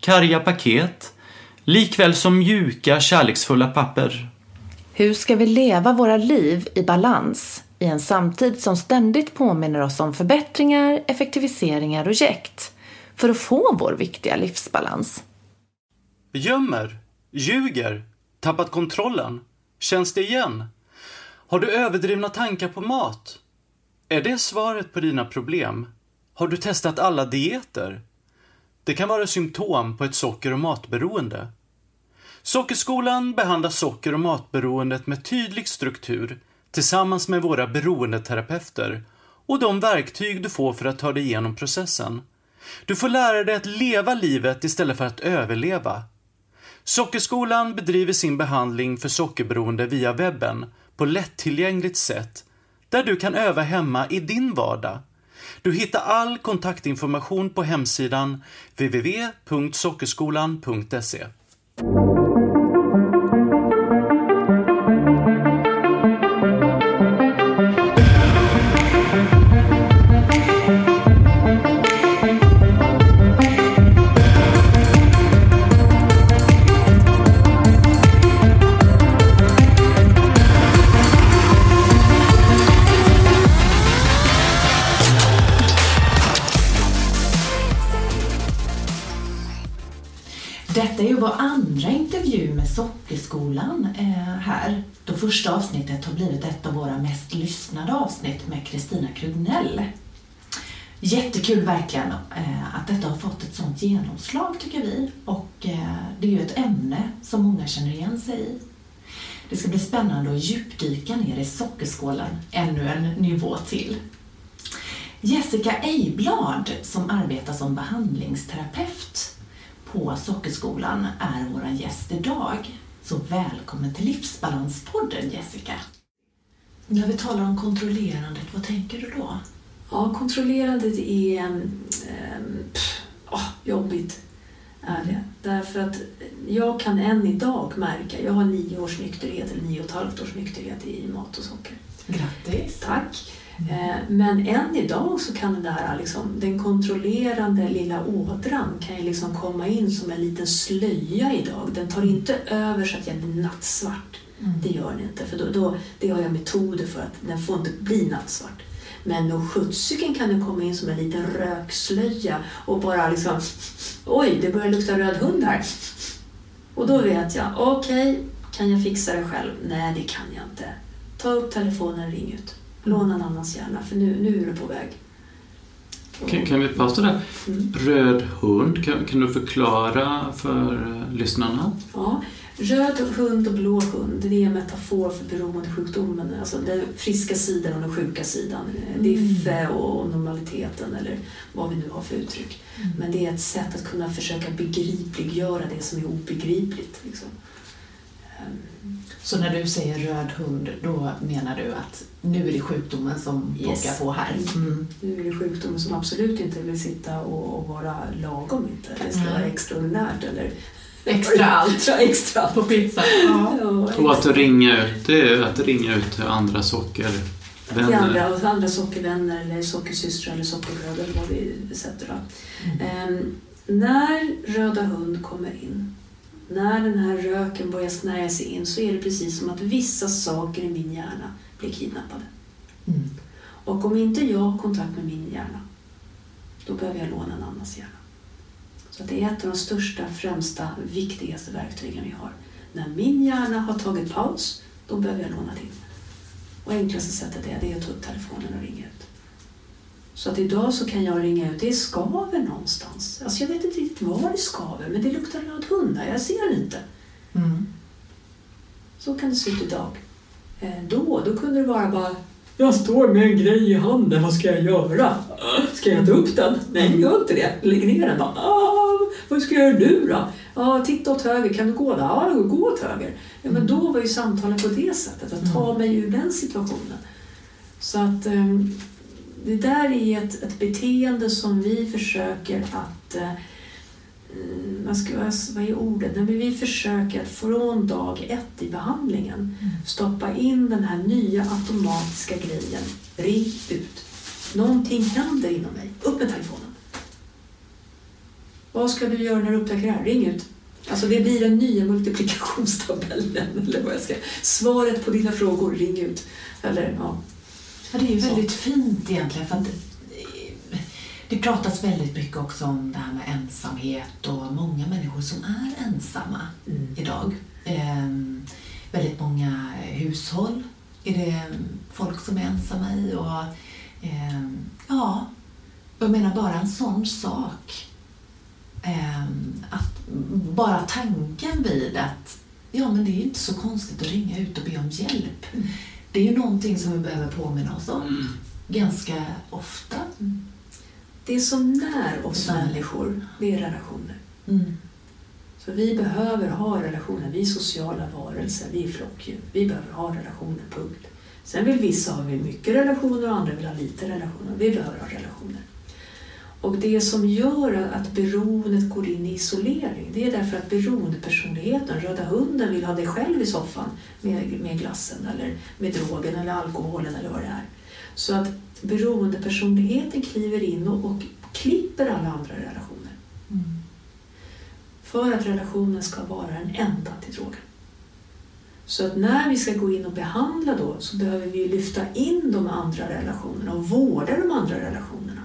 karga paket, likväl som mjuka, kärleksfulla papper. Hur ska vi leva våra liv i balans i en samtid som ständigt påminner oss om förbättringar, effektiviseringar och jäkt för att få vår viktiga livsbalans? Gömmer, ljuger, tappat kontrollen. Känns det igen? Har du överdrivna tankar på mat? Är det svaret på dina problem? Har du testat alla dieter? Det kan vara symptom på ett socker och matberoende. Sockerskolan behandlar socker och matberoendet med tydlig struktur tillsammans med våra beroendeterapeuter och de verktyg du får för att ta dig igenom processen. Du får lära dig att leva livet istället för att överleva. Sockerskolan bedriver sin behandling för sockerberoende via webben på lättillgängligt sätt där du kan öva hemma i din vardag. Du hittar all kontaktinformation på hemsidan www.sockerskolan.se. Sockerskolan eh, här. Då första avsnittet har blivit ett av våra mest lyssnade avsnitt med Kristina Krugnell. Jättekul verkligen eh, att detta har fått ett sånt genomslag tycker vi. Och eh, det är ju ett ämne som många känner igen sig i. Det ska bli spännande att djupdyka ner i sockerskålen ännu en nivå till. Jessica Ejblad som arbetar som behandlingsterapeut på Sockerskolan är vår gäst idag. Så välkommen till Livsbalanspodden Jessica. När vi talar om kontrollerandet, vad tänker du då? Ja, kontrollerandet är ähm, pff, oh, jobbigt. Är det. Därför att jag kan än idag märka, jag har nio års nykterhet, eller nio och ett halvt års nykterhet i mat och socker. Grattis! Tack! Eh, Men än idag så kan den där liksom, den kontrollerande lilla ådran kan ju liksom komma in som en liten slöja idag. Den tar inte över så att jag blir nattsvart. Mm. Det gör den inte, för då, då, det har jag metoder för att den får inte bli nattsvart. Men nog sjuttsiken kan den komma in som en liten rökslöja och bara liksom Oj, det börjar lukta röd hund här. Och då vet jag, okej, kan jag fixa det själv? Nej, det kan jag inte. Ta upp telefonen och ring ut. Låna en annans hjärna, för nu, nu är du på väg. Kan, kan vi pausa där? Mm. Röd hund, kan, kan du förklara för eh, lyssnarna? Ja, röd hund och blå hund, det är en metafor för beroendesjukdomen. Alltså den friska sidan och den sjuka sidan. Mm. Diffe och normaliteten eller vad vi nu har för uttryck. Mm. Men det är ett sätt att kunna försöka begripliggöra det som är obegripligt. Liksom. Ehm, Så när du säger röd hund, då menar du att nu är det sjukdomen som Yes. pockar på här? Mm. Nu är det sjukdomen som absolut inte vill sitta och, och vara lagom inte. Det ska Nej. vara extraordinärt eller Extra allt. Extra allt. På pizza? Ja. Ja, Och att ringa ut, det är att ringa ut till andra till sockervänner. andra, och andra sockervänner eller sockersystrar eller sockerbröder eller vad vi sätter då. Ehm, när röda hund kommer in, när den här röken börjar snärja sig in så är det precis som att vissa saker i min hjärna blir kidnappade. Mm. Och om inte jag har kontakt med min hjärna, då behöver jag låna en annans hjärna. Så det är ett av de största, främsta, viktigaste verktygen vi har. När min hjärna har tagit paus, då behöver jag låna din. Och enklaste sättet är, det är att ta upp telefonen och ringa ut. Så att idag så kan jag ringa ut, det skaver någonstans. Alltså jag vet inte riktigt var det skaver, men det luktar röd hund här, jag ser inte. Mm. Så kan det se ut idag. Eh, Då, då kunde det vara bara Jag står med en grej i handen, vad ska jag göra? Ska jag ta upp den? Nej, gör inte det. Lägg ner den då. Ah, Vad ska jag göra nu då? Ja, titta åt höger, kan du gå där? Ja, gå åt höger. Ja, men då var ju samtalet på det sättet, att ta mig ur den situationen. Så att um, det där är ett, ett beteende som vi försöker att uh, vad, ska, vad är ordet? Men vi försöker att från dag ett i behandlingen mm. stoppa in den här nya automatiska grejen. Ring ut. Någonting händer inom mig. Upp med telefonen. Vad ska du göra när du upptäcker det här? Ring ut. Alltså det blir den nya multiplikationstabellen. Eller vad jag ska. Svaret på dina frågor, ring ut. Eller, ja. Ja det är ju väldigt fint egentligen. För att det pratas väldigt mycket också om det här med ensamhet och många människor som är ensamma mm. idag. Eh, väldigt många hushåll är det folk som är ensamma i och eh, ja, jag menar bara en sån sak. Eh, att bara tanken vid att ja, men det är inte så konstigt att ringa ut och be om hjälp. Mm. Det är någonting som vi behöver påminna oss om mm. ganska ofta. Mm. Det som när oss människor, det är relationer. Mm. Så vi behöver ha relationer. Vi är sociala varelser, vi är flockdjur. Vi behöver ha relationer, punkt. Sen vill vissa ha mycket relationer och andra vill ha lite relationer. Vi behöver ha relationer. Och det som gör att beroendet går in i isolering, det är därför att beroendepersonligheten, röda hunden, vill ha dig själv i soffan med, med glassen eller med drogen eller alkoholen eller vad det är. Så att beroendepersonligheten kliver in och, och klipper alla andra relationer. Mm. För att relationen ska vara den enda till drogen. Så att när vi ska gå in och behandla då så behöver vi lyfta in de andra relationerna och vårda de andra relationerna.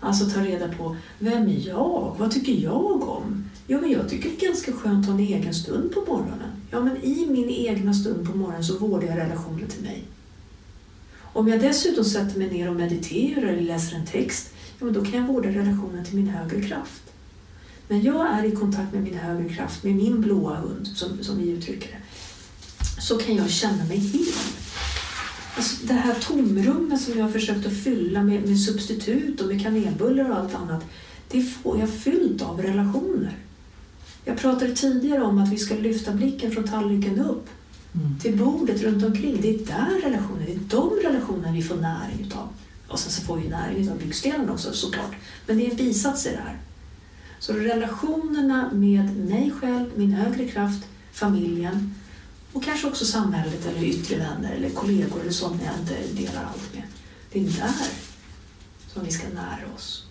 Alltså ta reda på, vem är jag? Vad tycker jag om? Ja, men jag tycker det är ganska skönt att ha en egen stund på morgonen. Ja, men i min egna stund på morgonen så vårdar jag relationen till mig. Om jag dessutom sätter mig ner och mediterar eller läser en text, ja, men då kan jag vårda relationen till min högre kraft. När jag är i kontakt med min högre kraft, med min blåa hund, som, som vi uttrycker det, så kan jag känna mig hel. Alltså det här tomrummet som jag har försökt att fylla med, med substitut och med kanelbullar och allt annat, det får jag fyllt av relationer. Jag pratade tidigare om att vi ska lyfta blicken från tallriken upp mm. till bordet runt omkring. Det är där relationer, det är de relationerna vi får näring utav. Och sen så får vi näring av byggstenen också såklart. Men det är en bisats i det här. Så relationerna med mig själv, min högre kraft, familjen och kanske också samhället eller yttre vänner eller kollegor eller sådana jag inte delar allt med. Det är där som vi ska nära oss.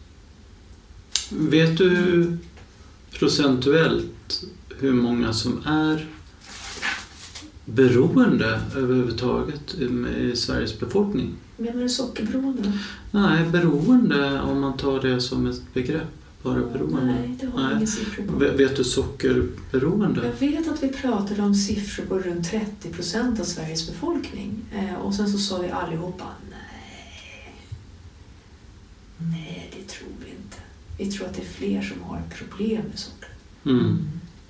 Vet du procentuellt hur många som är beroende överhuvudtaget i Sveriges befolkning. Menar du sockerberoende? Nej, beroende om man tar det som ett begrepp. Bara beroende. Nej, det har Nej. ingen siffror på. Vet du sockerberoende? Jag vet att vi pratade om siffror på runt 30 procent av Sveriges befolkning. Eh, och sen så sa vi allihopa nej. Nej, det tror vi inte. Vi tror att det är fler som har problem med socker. Mm.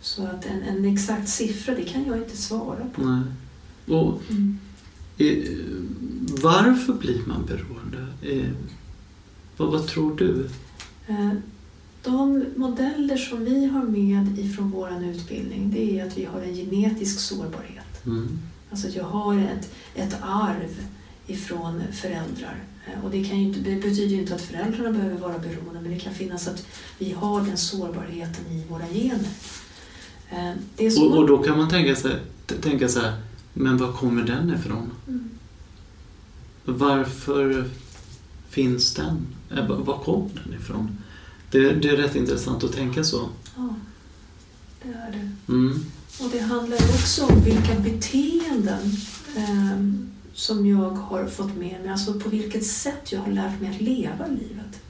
Så att en, en exakt siffra, det kan jag inte svara på. Nej. Och, mm. varför blir man beroende? Är, vad, vad tror du? Eh, de modeller som vi har med ifrån vår utbildning det är att vi har en genetisk sårbarhet. Mm. Alltså att jag har ett, ett arv ifrån föräldrar. Eh, och det, kan inte, det betyder inte att föräldrarna behöver vara beroende men det kan finnas att vi har den sårbarheten i våra gener. Eh, och, och, då kan man tänka, sig, tänka så här, men var kommer den ifrån? Mm. Varför finns den? Mm. Var kom den ifrån? Det, det, är rätt intressant att tänka så. Ja, det är det. Mm. Och det handlar också om vilka beteenden eh, som jag har fått med mig, alltså på vilket sätt jag har lärt mig att leva livet.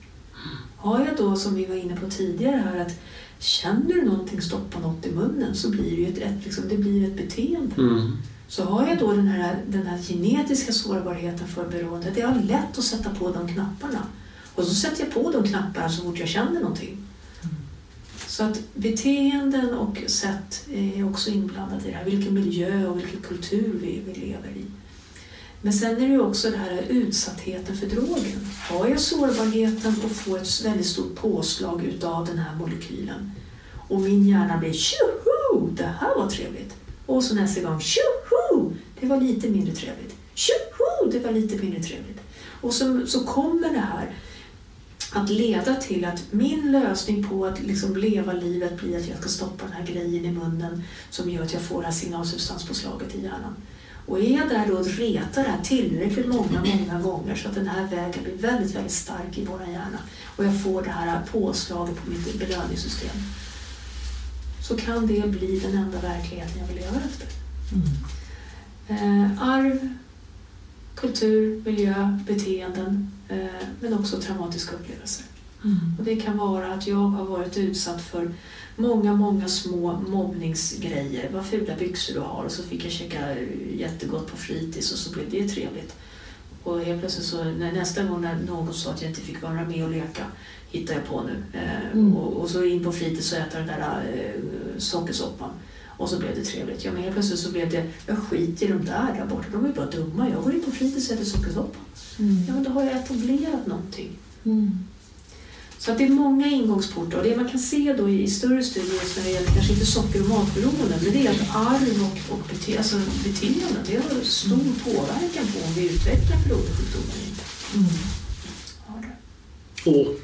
Har jag då, som vi var inne på tidigare här, att känner du någonting stoppa något i munnen så blir det ju ett, ett, liksom, det blir ett beteende. Mm. Så har jag då den här, den här genetiska sårbarheten för beroende, det är lätt att sätta på de knapparna. Och så sätter jag på de knapparna så fort jag känner någonting. Så att beteenden och sätt är också inblandade i det här. Vilken miljö och vilken kultur vi, vi lever i. Men sen är det ju också det här utsattheten för drogen. Har jag sårbarheten och får ett väldigt stort påslag utav den här molekylen Och min hjärna blir tjoho, det här var trevligt. Och så nästa gång tjoho, det var lite mindre trevligt. Tjoho, det var lite mindre trevligt. Och så, så kommer det här att leda till att min lösning på att liksom leva livet blir att jag ska stoppa den här grejen i munnen som gör att jag får det här signalsubstanspåslaget i hjärnan. Och är jag där då och retar det här tillräckligt många, många gånger så att den här vägen blir väldigt, väldigt stark i vår hjärna och jag får det här påslaget på mitt belöningssystem så kan det bli den enda verkligheten jag vill leva efter. Mm. Eh, arv, kultur, miljö, beteenden eh, men också traumatiska upplevelser. Mm. Och det kan vara att jag har varit utsatt för många, många små mobbningsgrejer. Vad fula byxor du har och så fick jag käka jättegott på fritids och så blev det trevligt. Och helt plötsligt så nästa gång när någon sa att jag inte fick vara med och leka hittar jag på nu. Eh, Mm. och, och så in på fritids och äta den där eh, sockersoppan. Och så blev det trevligt. Ja, men helt plötsligt så blev det, jag skiter i de där där borta, de är bara dumma. Jag går in på fritids och äter sockersoppa. Mm. Ja, men då har jag etablerat någonting. Mm. Så att det är många ingångsportar och det man kan se då i större studier när det gäller kanske inte socker och matberoende men det är att arv och, och bete, alltså beteenden det har stor påverkan på om vi utvecklar beroendesjukdomar eller inte. Mm. Har det. Och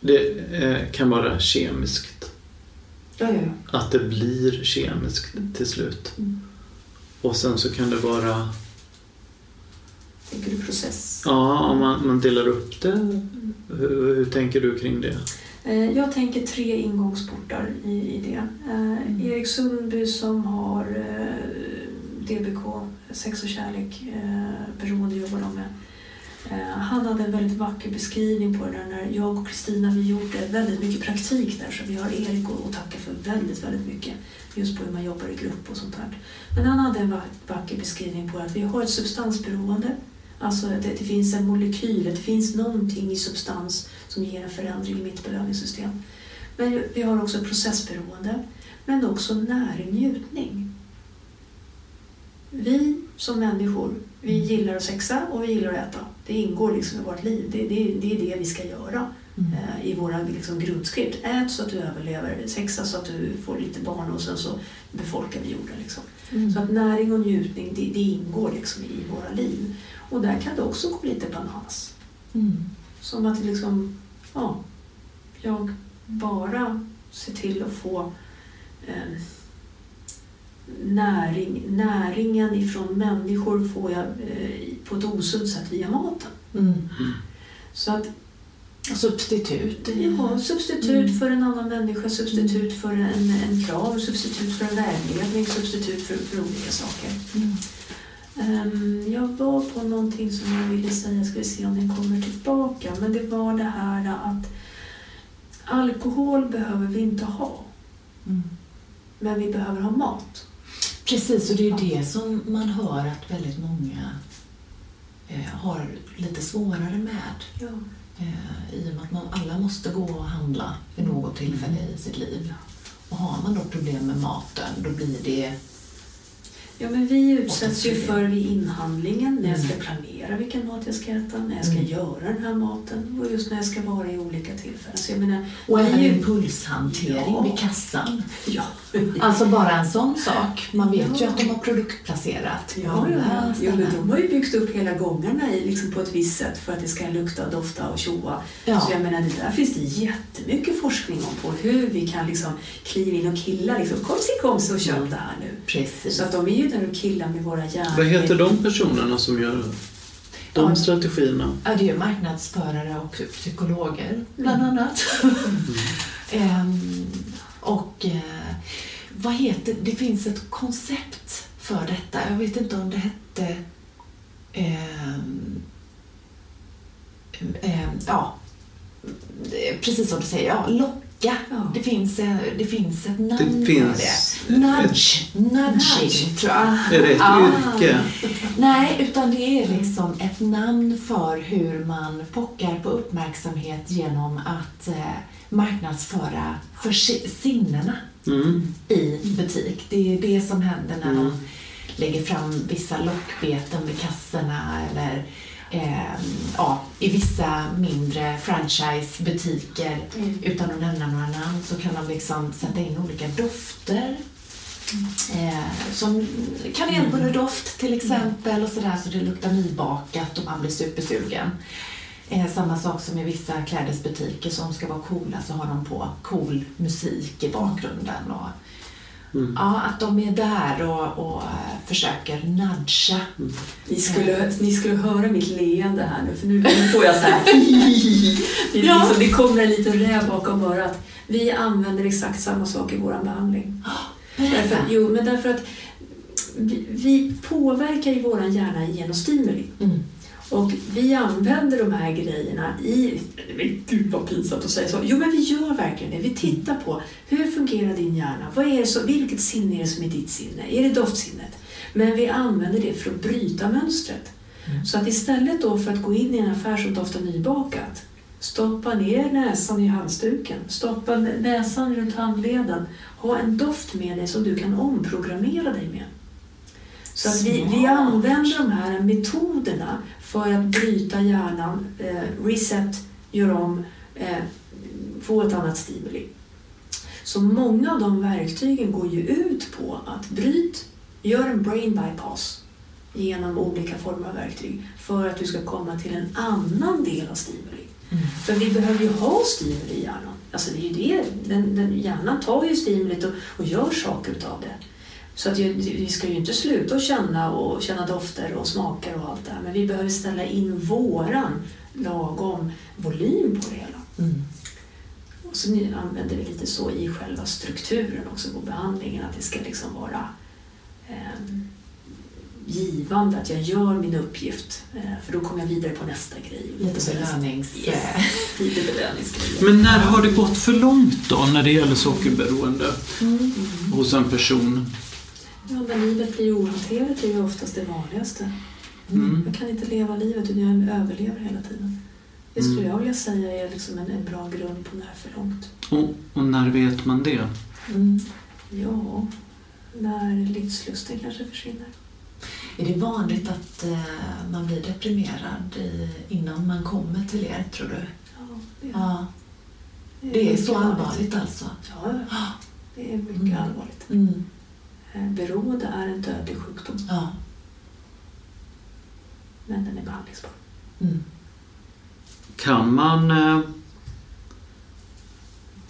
det eh, kan vara kemiskt. Ja, ja, ja. Att det blir kemiskt till slut. Mm. Och sen så kan det vara, Tänker du process? ja om man, man delar upp det. Hur, hur tänker du kring det? Eh, Jag tänker tre ingångsportar i, i det. Eh, Erik Sundby som har eh, DBK, sex och kärlek, beroende jobbar de med. Eh, han hade en väldigt vacker beskrivning på det där när jag och Kristina vi gjorde väldigt mycket praktik där så vi har Erik att tacka för väldigt, väldigt mycket. Just på hur man jobbar i grupp och sånt där. Men han hade en vacker beskrivning på att vi har ett substansberoende. Alltså det, det finns en molekyl, det finns någonting i substans som ger en förändring i mitt belöningssystem. Men vi har också processberoende, men också näring, njutning. Vi som människor, vi gillar att sexa och vi gillar att äta. Det ingår liksom i vårt liv. Det, det, det är det vi ska göra Mm. eh, i våra liksom, grundskript. Ät så att du överlever, sexa så att du får lite barn och sen så befolkar vi jorden. Liksom. Mm. Så att näring och njutning, det, det ingår liksom i våra liv. Och där kan det också gå lite bananas. Mm. Som att liksom, ja, jag bara ser till att få eh, näring, näringen ifrån människor får jag eh, på ett osunt sätt via maten. Mm. Så att Substitut. ja, substitut Mm. för en annan människa, substitut för en, en kram, substitut för en vägledning, substitut för, för olika saker. Mm. Ehm, jag var på någonting som jag ville säga, ska vi se om den kommer tillbaka. Men det var det här att alkohol behöver vi inte ha, Mm. men vi behöver ha mat. Precis, och det är ju det som man hör att väldigt många eh, har lite svårare med. Ja. Eh, I och med att man, alla måste gå och handla vid något tillfälle i sitt liv. Och har man då problem med maten, då blir det... Ja, men vi utsätts ju för vid inhandlingen när jag ska Mm. planera vilken mat jag ska äta, när jag ska Mm. göra den här maten och just när jag ska vara i olika tillfällen. Så jag menar, Och även ju- impulshantering Ja. vid kassan. Ja, Alltså bara en sån sak. Man vet ju Ja. att de har produktplacerat Ja, ja. Jo, men de har ju byggt upp hela gångarna i, liksom på ett visst sätt för att det ska lukta, dofta och tjoa. Ja. Så jag menar, det där finns det jättemycket forskning om på hur vi kan liksom kliva in och killa. Liksom, kom kom och köp Mm. det här nu. Precis. Så att de är ju där och killar med våra hjärnor. Vad heter de personerna som gör de Ja. strategierna? Ja, det är ju marknadsförare och psykologer bland Mm. annat. Ehm, och eh, vad heter det? finns ett koncept för detta. Jag vet inte om det hette... ehm, ehm, ja, det precis som du säger. Ja, locka. Ja. Det, finns, eh, det finns ett namn Det för finns det. Nudge. Nudging, Nudge. tror jag. Är det ett Ah. yrke? Nej, utan det är liksom ett namn för hur man pockar på uppmärksamhet genom att eh, marknadsföra för si- sinnena Mm. i butik. Det är det som händer när Mm. de lägger fram vissa lockbeten vid kassorna eller eh, ja, i vissa mindre franchisebutiker, Mm. utan att nämna några namn, så kan de liksom sätta in olika dofter. Eh, som kanelbulledoft till exempel och sådär så det luktar nybakat och man blir supersugen. Eh, samma sak som i vissa klädesbutiker som ska vara coola så har de på cool musik i bakgrunden. Och, Mm. ja, att de är där och, och eh, försöker nudga. Ni skulle, ni skulle höra mitt leende här nu, för nu, nu får jag så här... det, Ja. liksom, det kommer en liten räv bakom örat. Vi använder exakt samma sak i vår behandling. Därför, Berätta. jo, men därför att vi, vi påverkar ju vår hjärna genom stimuli. Mm. Och vi använder de här grejerna i... Gud vad pinsamt att säga så. Jo men vi gör verkligen det. Vi tittar på hur fungerar din hjärna? Vad är så, vilket sinne är det som är ditt sinne? Är det doftsinnet? Men vi använder det för att bryta mönstret. Mm. Så att istället då för att gå in i en affär som doftar nybakat Stoppa ner näsan i halsduken, stoppa näsan runt handleden. Ha en doft med dig som du kan omprogrammera dig med. Så att vi, vi använder de här metoderna för att bryta hjärnan, eh, reset, göra om, eh, få ett annat stimuli. Så många av de verktygen går ju ut på att bryt, gör en brain bypass genom olika former av verktyg för att du ska komma till en annan del av stimuli. Mm. För vi behöver ju ha stimuli i hjärnan. Alltså det är ju det. Den, den, hjärnan tar ju stimulit och, och gör saker utav det. Så att vi ska ju inte sluta att känna och känna dofter och smaker och allt det här. Men vi behöver ställa in våran lagom volym på det hela. Mm. Och så använder vi lite så i själva strukturen också på behandlingen. Att det ska liksom vara ehm, givande att jag gör min uppgift. Eh, för då kommer jag vidare på nästa grej. Lite så- belönings... Yes. eh, Lite belöningsgrejer. Men när har det gått för långt då när det gäller sockerberoende Mm. hos en person? Ja, när livet blir ohanterligt är ju oftast det vanligaste. Mm. Jag kan inte leva livet utan jag överlever hela tiden. Det skulle Mm. jag vilja säga är liksom en, en bra grund på när det är för långt. Och, och när vet man det? Mm. Ja, när livslusten kanske försvinner. Är det vanligt att eh, man blir deprimerad i, innan man kommer till er, tror du? Ja, det, Ja, det är mycket så vanligt. allvarligt alltså? Ja, ja. det är mycket Mm. allvarligt. Eh, Beroende är en dödlig sjukdom, Ja. men den är behandlingsbar. Mm. Kan man eh,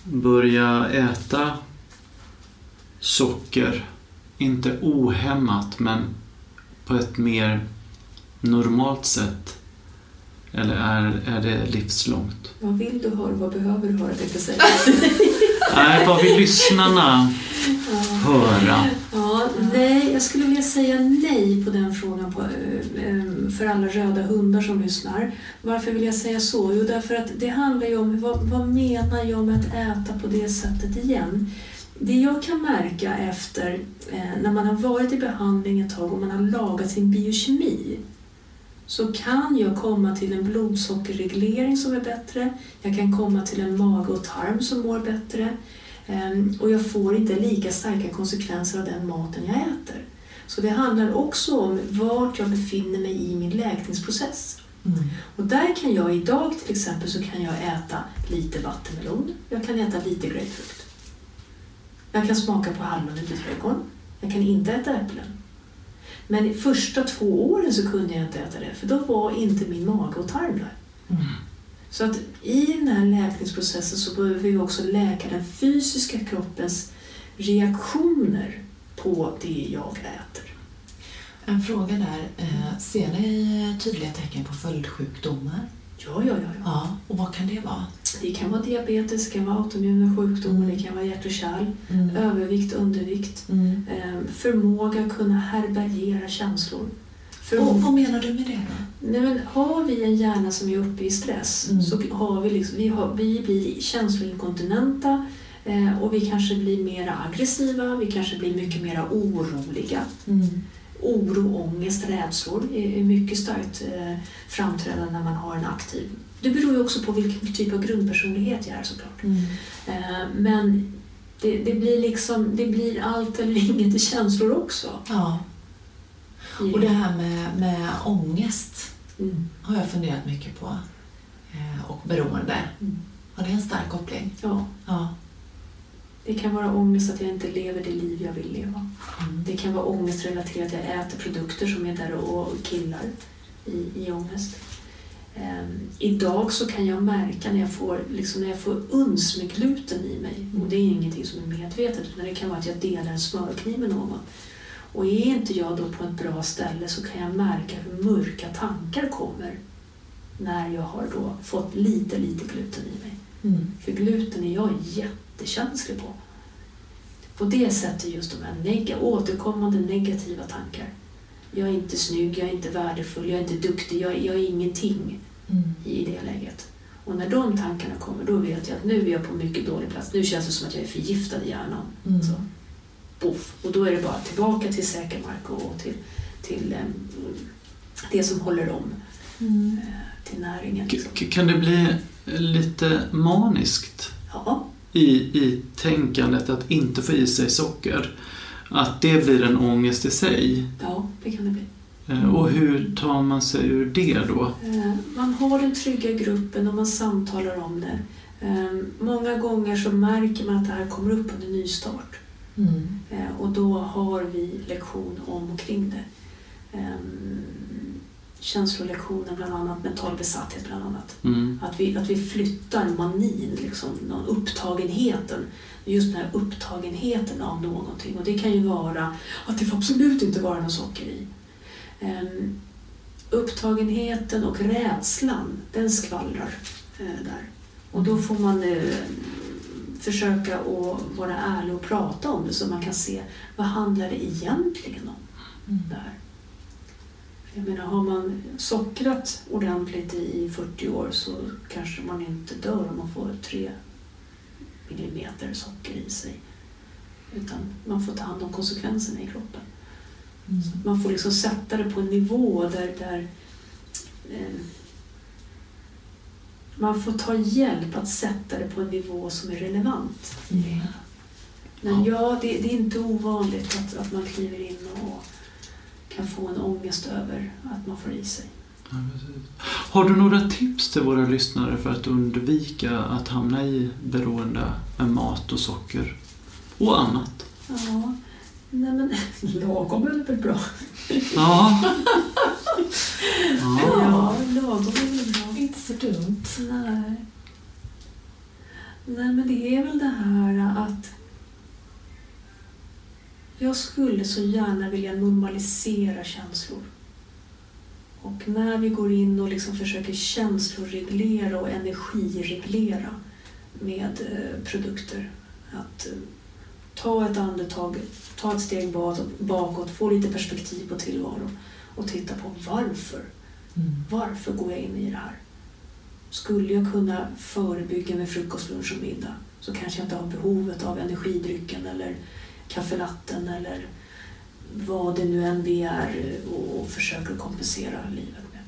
börja äta socker, inte ohämmat men på ett mer normalt sätt? Eller är, är det livslångt? Vad vill du höra? Vad behöver du höra? jag säga. Nej, vad vill lyssnarna höra? Nej, jag skulle vilja säga nej på den frågan på, eh, eh, för alla röda hundar som lyssnar. Varför vill jag säga så? Jo, därför att det handlar ju om vad, vad menar jag med att äta på det sättet igen? Det jag kan märka efter eh, när man har varit i behandling ett tag och man har lagat sin biokemi så kan jag komma till en blodsockerreglering som är bättre. Jag kan komma till en mage och tarm som mår bättre. Ehm, Och jag får inte lika starka konsekvenser av den maten jag äter. Så det handlar också om vart jag befinner mig i min läkningsprocess. Mm. Och där kan jag idag till exempel så kan jag äta lite vattenmelon, jag kan äta lite grapefrukt. Jag kan smaka på hallon i trädgården. Jag kan inte äta äpplen. Men de första två åren så kunde jag inte äta det för då var inte min mage och tarm där. Mm. Så att i den här läkningsprocessen så behöver vi också läka den fysiska kroppens reaktioner på det jag äter. En fråga där. Eh, ser ni tydliga tecken på följdsjukdomar? Ja, ja, ja. ja. Och vad kan det vara? Det kan vara diabetes, det kan vara autoimmuna sjukdomar, det kan vara hjärt och kärl, Mm. övervikt, undervikt, Mm. eh, förmåga att kunna härbärgera känslor. För, Och vad menar du med det nej, men har vi en hjärna som är uppe i stress Mm. så har vi, liksom, vi, har, vi blir känsloinkontinenta eh, och vi kanske blir mer aggressiva, vi kanske blir mycket mer oroliga. Mm. Oro, ångest, rädslor är är mycket starkt eh, framträdande när man har en aktiv. Det beror ju också på vilken typ av grundpersonlighet jag är såklart. Mm. Eh, Men det, det, blir liksom, det blir allt eller inget i känslor också. Ja. I Och det här med, med ångest. Mm. har jag funderat mycket på. Eh, och beroende. Mm. Har det en stark koppling? Ja, Ja. det kan vara ångest att jag inte lever det liv jag vill leva. Mm. Det kan vara ångestrelaterat att jag äter produkter som är där och killar i, i ångest. Ehm, idag så kan jag märka när jag får, liksom när jag får uns med gluten i mig, och det är ingenting som är medvetet, utan det kan vara att jag delar en smörkniv med någon. Och är inte jag då på ett bra ställe så kan jag märka hur mörka tankar kommer när jag har då fått lite, lite gluten i mig. Mm. För gluten är jag jättekänslig på. På det sättet just de här neg- återkommande negativa tankar. Jag är inte snygg, jag är inte värdefull, jag är inte duktig, jag, jag är ingenting Mm. i det läget. Och när de tankarna kommer, då vet jag att nu är jag på mycket dålig plats. Nu känns det som att jag är förgiftad i hjärnan. Mm. Boff. Och då är det bara tillbaka till säker mark och till, till em, det som håller om, Mm. eh, till näringen. K- Liksom. Kan det bli lite maniskt Ja, i, i tänkandet att inte få i sig socker? Att det blir en ångest i sig? ja, det kan det bli. Eh, Och hur tar man sig ur det då? Eh, Man har den trygga gruppen och man samtalar om det. Eh, Många gånger så märker man att det här kommer upp under nystart Mm. Eh, och då har vi lektion om och kring det. Eh, Känslolektioner bland annat, mental besatthet bland annat. Mm. Att vi, att vi flyttar manin, liksom, någon upptagenheten. Just den här upptagenheten av någonting. Och det kan ju vara att det får absolut inte vara något socker i. Ehm, upptagenheten och rädslan, den skvallrar eh, där. Och då får man eh, försöka att vara ärlig och prata om det så man kan se vad handlar det egentligen om Mm. där. Jag menar, har man sockrat ordentligt i 40 år så kanske man inte dör om man får 3 millimeter socker i sig. Utan man får ta hand om konsekvenserna i kroppen. Mm. Man får liksom sätta det på en nivå där, där eh, man får ta hjälp att sätta det på en nivå som är relevant. Mm. Men ja, det, det är inte ovanligt att, att man kliver in och kan få en ångest över att man får i sig. Ja. Har du några tips till våra lyssnare för att undvika att hamna i beroende med mat och socker och annat? Ja, nej men lagom är väl bra? Ja. ja. Ja, lagom är väl bra. Inte så dumt. Nej. Nej, men det är väl det här att jag skulle så gärna vilja normalisera känslor. Och när vi går in och liksom försöker känsloreglera och energireglera med eh, produkter, att eh, ta ett andetag, ta ett steg bakåt, bakåt, få lite perspektiv på tillvaron och titta på varför. Mm. Varför går jag in i det här? Skulle jag kunna förebygga med frukost, lunch och middag så kanske jag inte har behovet av energidrycken eller kaffelatten eller vad det nu än är och, försöker kompensera livet med.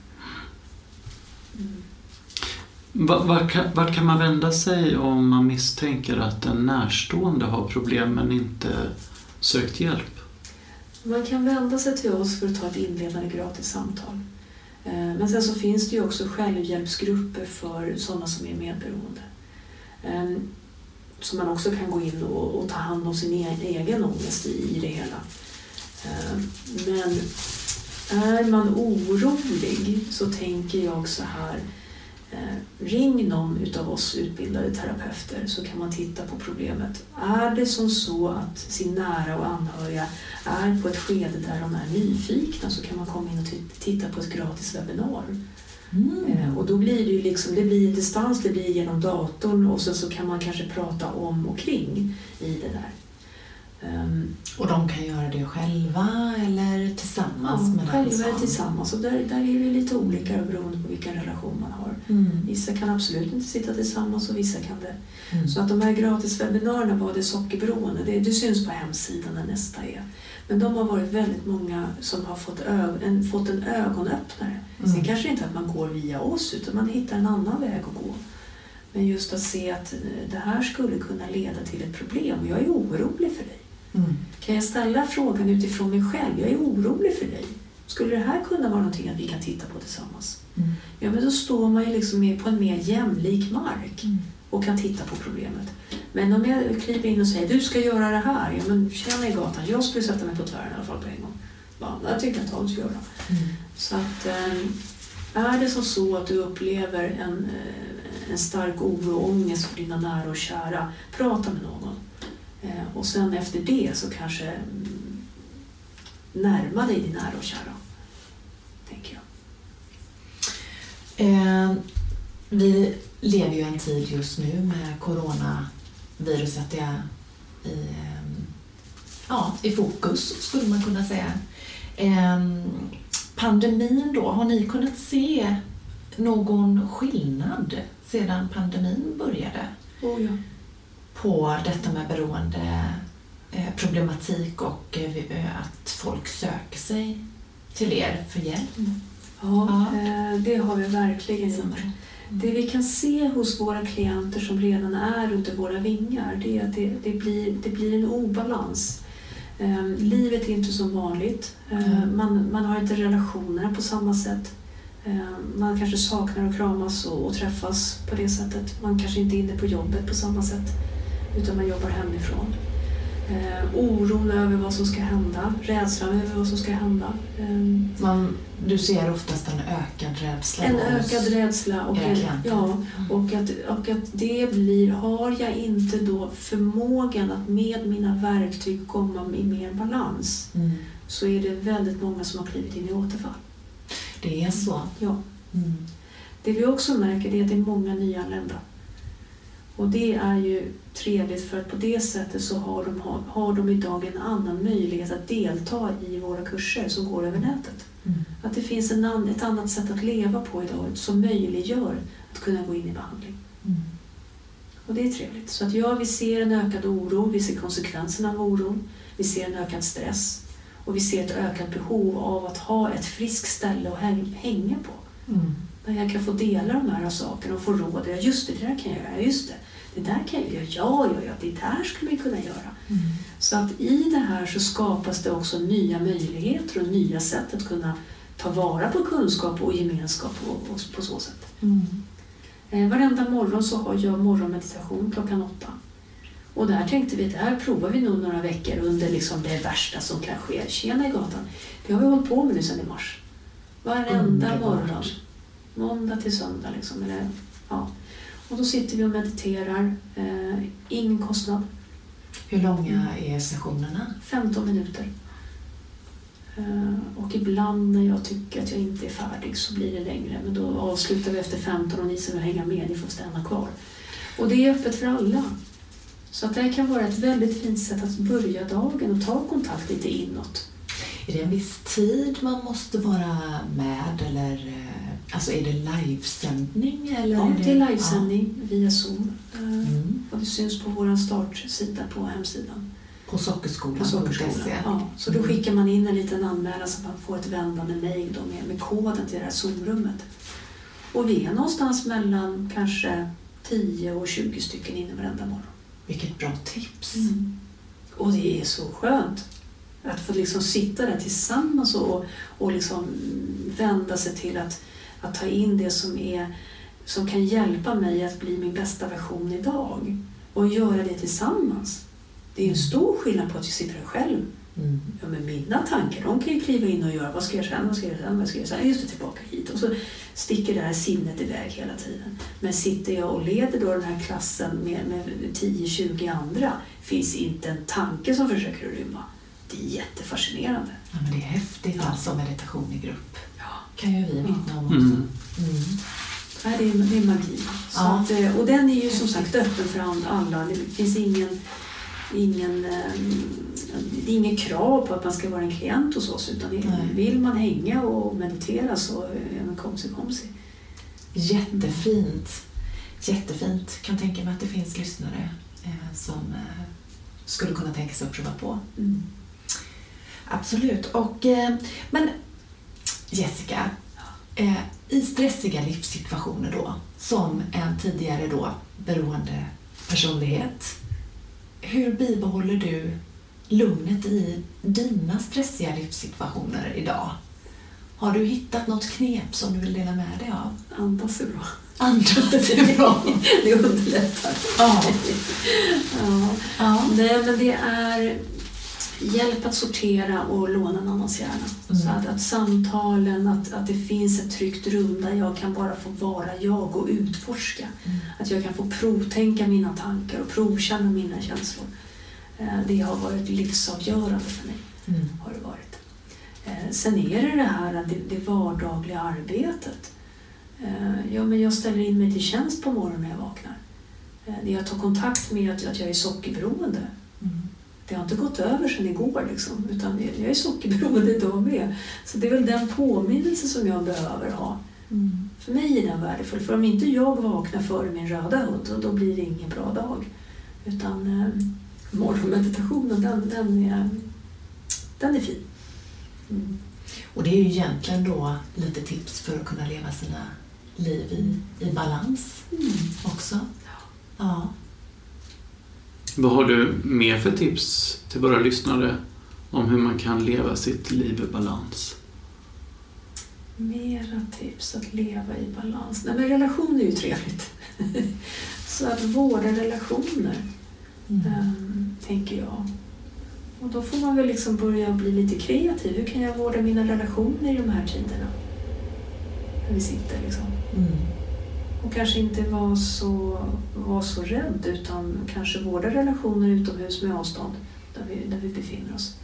Mm. Va- Vart kan, vart kan man vända sig om man misstänker att en närstående har problem men inte sökt hjälp? Man kan vända sig till oss för att ta ett inledande gratis samtal. Eh, men sen så finns det ju också självhjälpsgrupper för sådana som är medberoende. Eh, så man också kan gå in och, ta hand om sin e-, egen ångest i, det hela. Eh, men är man orolig så tänker jag så här eh, Ring någon utav oss utbildade terapeuter så kan man titta på problemet. Är det som så att sin nära och anhöriga är på ett skede där de är nyfikna så kan man komma in och ti- titta på ett gratis webbinar. Mm. Eh, Och då blir det ju liksom, det blir distans, det blir genom datorn och sen så kan man kanske prata om och kring i det där. Ehm, Och de kan göra det själva eller tillsammans Ja, med själva eller tillsammans. Och där, där är det lite olika beroende på vilken relation man har. Mm. Vissa kan absolut inte sitta tillsammans och vissa kan det. Mm. Så att de här gratiswebbinarierna, vad det sockerberoende, det, det syns på hemsidan när nästa är. Men de har varit väldigt många som har fått, en, fått en ögonöppnare. Mm. Sen kanske inte att man går via oss utan man hittar en annan väg att gå. Men just att se att eh, det här skulle kunna leda till ett problem och jag är orolig för dig. Mm. Kan jag ställa frågan utifrån mig själv? Jag är orolig för dig. Skulle det här kunna vara någonting att vi kan titta på tillsammans? ja, men då står man ju liksom på en mer jämlik mark Mm. och kan titta på problemet. Men om jag kliver in och säger du ska göra det här, ja men tjena i gatan, jag skulle sätta mig på tvären i alla fall på en gång. Ja, jag tycker att Hans gör det. Mm. Så att eh, är det som så att du upplever en, eh, en stark oro och ångest för dina nära och kära, prata med någon. Eh, Och sen efter det så kanske mm, närma dig din nära och kära. Tänker jag. Eh, vi lever ju en tid just nu med coronaviruset är i, eh, ja, i fokus, skulle man kunna säga. Eh, pandemin då, har ni kunnat se någon skillnad sedan pandemin började Oh, ja. På detta med beroende eh, problematik och eh, att folk söker sig till er för hjälp? Ja, Ja. eh, det har vi verkligen gjort. Det vi kan se hos våra klienter som redan är under våra vingar det är att det, det, blir, det blir en obalans. Eh, livet är inte som vanligt. Eh, Mm. man, man har inte relationerna på samma sätt. Eh, man kanske saknar att kramas och, och träffas på det sättet. Man kanske inte är inne på jobbet på samma sätt utan man jobbar hemifrån. Eh, oron över vad som ska hända, rädslan över vad som ska hända. Eh, Man, du ser oftast en ökad rädsla en ökad rädsla och, en, ja, Mm. och, att, och att det blir, har jag inte då förmågan att med mina verktyg komma i mer balans Mm. så är det väldigt många som har klivit in i återfall. Det är så. Ja. Mm. Det vi också märker är att det är många nyanlända. Och det är ju trevligt för att på det sättet så har de, har, har de idag en annan möjlighet att delta i våra kurser som går över nätet. Mm. Att det finns en, ett annat sätt att leva på idag som möjliggör att kunna gå in i behandling. Mm. Och det är trevligt. Så att ja, vi ser en ökad oro, vi ser konsekvenserna av oron, vi ser en ökad stress och vi ser ett ökat behov av att ha ett friskt ställe att häng- hänga på. Mm. Där jag kan få dela de här sakerna och få råd. Ja, just det, det där kan jag göra. Ja, Just det, det där kan jag göra. Ja, ja, ja, det där skulle man kunna göra. Mm. Så att i det här så skapas det också nya möjligheter och nya sätt att kunna ta vara på kunskap och gemenskap på, på, på så sätt. Mm. Eh, varenda morgon så har jag morgonmeditation klockan åtta. Och där tänkte vi att det här provar vi nog några veckor under liksom det värsta som kan ske. Tjena i gatan. Det har vi hållit på med nu sedan i mars. Varenda Underbart. morgon. Måndag till söndag liksom. Eller, ja. Och då sitter vi och mediterar. Eh, ingen kostnad. Hur långa är sessionerna? 15 minuter. Eh, Och ibland när jag tycker att jag inte är färdig så blir det längre. Men då avslutar vi efter 15 och ni som vill hänga med, ni får stanna kvar. Och det är öppet för alla. Så att det här kan vara ett väldigt fint sätt att börja dagen och ta kontakt lite inåt. Är det en viss tid man måste vara med eller eh, alltså är det livesändning? Eller Ja, det är livesändning via Zoom. Eh, Ja. Mm. Och det syns på vår startsida på hemsidan. På sockerskolan.se? På Sockerskolan. Ja, så då skickar man in en liten anmälan så man får ett vändande mejl med, med koden till det här Zoom-rummet. Och vi är någonstans mellan kanske 10 och 20 stycken inne varenda morgon. Vilket bra tips. Och det är så skönt att få liksom sitta där tillsammans och, och liksom vända sig till att, att ta in det som, är, som kan hjälpa mig att bli min bästa version idag. Och göra det tillsammans. Det är en stor skillnad på att jag sitter här själv. Mm. Ja, men mina tankar, de kan ju kliva in och göra vad ska jag sen, vad ska jag sen, vad ska jag sen, just det, tillbaka hit. Och så sticker det här sinnet iväg hela tiden. Men sitter jag och leder då den här klassen med, med 10-20 andra finns inte en tanke som försöker att rymma. Det är jättefascinerande. Ja, men det är häftigt Ja. alltså meditation i grupp. Ja. kan ju vi vittna om också. Mm. Mm. Nej, det, är, det är magi. Så Ja. att, eh, och den är ju som sagt öppen för alla. Det finns ingen, ingen, eh, det är inget krav på att man ska vara en klient hos oss. Utan Nej. vill man hänga och meditera så är man komsi komsi. Jättefint. Jättefint. Kan tänka mig att det finns lyssnare eh, som eh, skulle kunna tänka sig att prova på. Mm. Absolut. Och, eh, men Jessica, eh, i stressiga livssituationer då, som en tidigare då beroende personlighet, hur bibehåller du lugnet i dina stressiga livssituationer idag? Har du hittat något knep som du vill dela med dig av? Andas är bra. Andas är bra. Det underlättar. Ja. Ja. ja. Nej, men det är hjälp att sortera och låna annans hjärna. Mm. Så att, att samtalen, att, att det finns ett tryggt rum där jag kan bara få vara jag och utforska. Mm. Att jag kan få provtänka mina tankar och provkänna mina känslor. Eh, Det har varit livsavgörande för mig. Mm. Har det varit. Eh, Sen är det det här att det, det vardagliga arbetet. Eh, Ja, men jag ställer in mig till tjänst på morgonen när jag vaknar. Det jag tar kontakt med att, att jag är sockerberoende. Mm. Det har inte gått över sedan igår, liksom, utan jag är sockerberoende idag med. Så det är väl den påminnelse som jag behöver ha. Mm. För mig är den värdefull. För om inte jag vaknar före min röda hund, då, blir det ingen bra dag. Utan eh, morgonmeditationen, den, den, är, den är fin. Mm. Och det är ju egentligen då lite tips för att kunna leva sina liv i, i balans Mm. också. Ja. Vad har du mer för tips till våra lyssnare om hur man kan leva sitt liv i balans? Mera tips att leva i balans. Nej, men relation är ju trevligt. Så att vårda relationer, Mm. ehm, tänker jag. Och då får man väl liksom börja bli lite kreativ. Hur kan jag vårda mina relationer i de här tiderna? När vi sitter liksom. Mm. Och kanske inte vara så, var så rädd utan kanske vårda relationer utomhus med avstånd där vi, där vi befinner oss.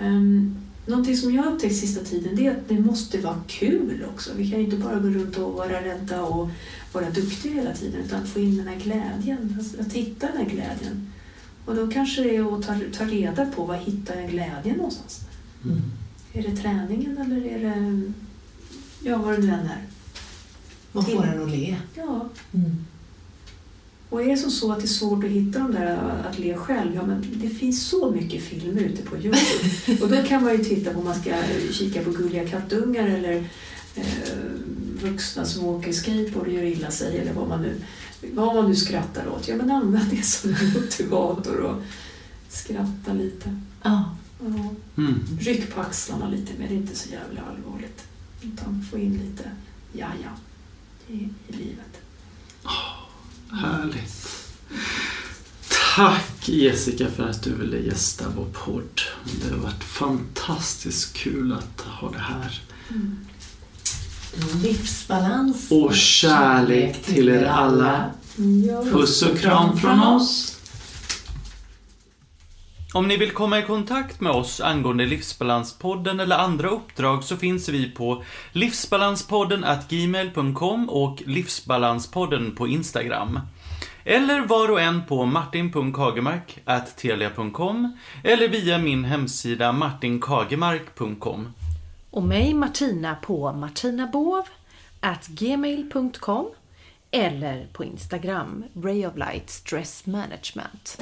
Um, någonting som jag har upptäckt sista tiden det är att det måste vara kul också. Vi kan ju inte bara gå runt och vara rädda och vara duktiga hela tiden utan få in den här glädjen, att, att hitta den här glädjen. Och då kanske det är att ta, ta reda på var hittar jag glädjen någonstans. Mm. Är det träningen eller är det, ja vad det nu än är. Vad får en att le? Ja, Mm. Och är det som så att det är svårt att hitta de där att le själv, ja men det finns så mycket filmer ute på Youtube. Och då kan man ju titta på om man ska kika på gulliga kattungar eller eh, vuxna som åker skateboard och gör illa sig eller vad man nu, vad man nu skrattar åt. Ja men använd det som motivator och skratta lite. Ja. Ja. Mm. Ryck på axlarna lite mer, det är inte så jävla allvarligt. Utan få in lite ja-ja i, i livet. Härligt. Tack Jessica för att du ville gästa vår podd. Det har varit fantastiskt kul att ha det här. Mm. Livsbalans Och kärlek till er alla. Ja. Puss och kram från oss. Om ni vill komma i kontakt med oss angående Livsbalanspodden eller andra uppdrag så finns vi på livsbalanspodden gmail.com och Livsbalanspodden på Instagram. Eller var och en på martin.kagemark.telia.com eller via min hemsida martinkagemark.com. Och mig Martina på martinabovgmail.com eller på Instagram Ray of Light Stress Management.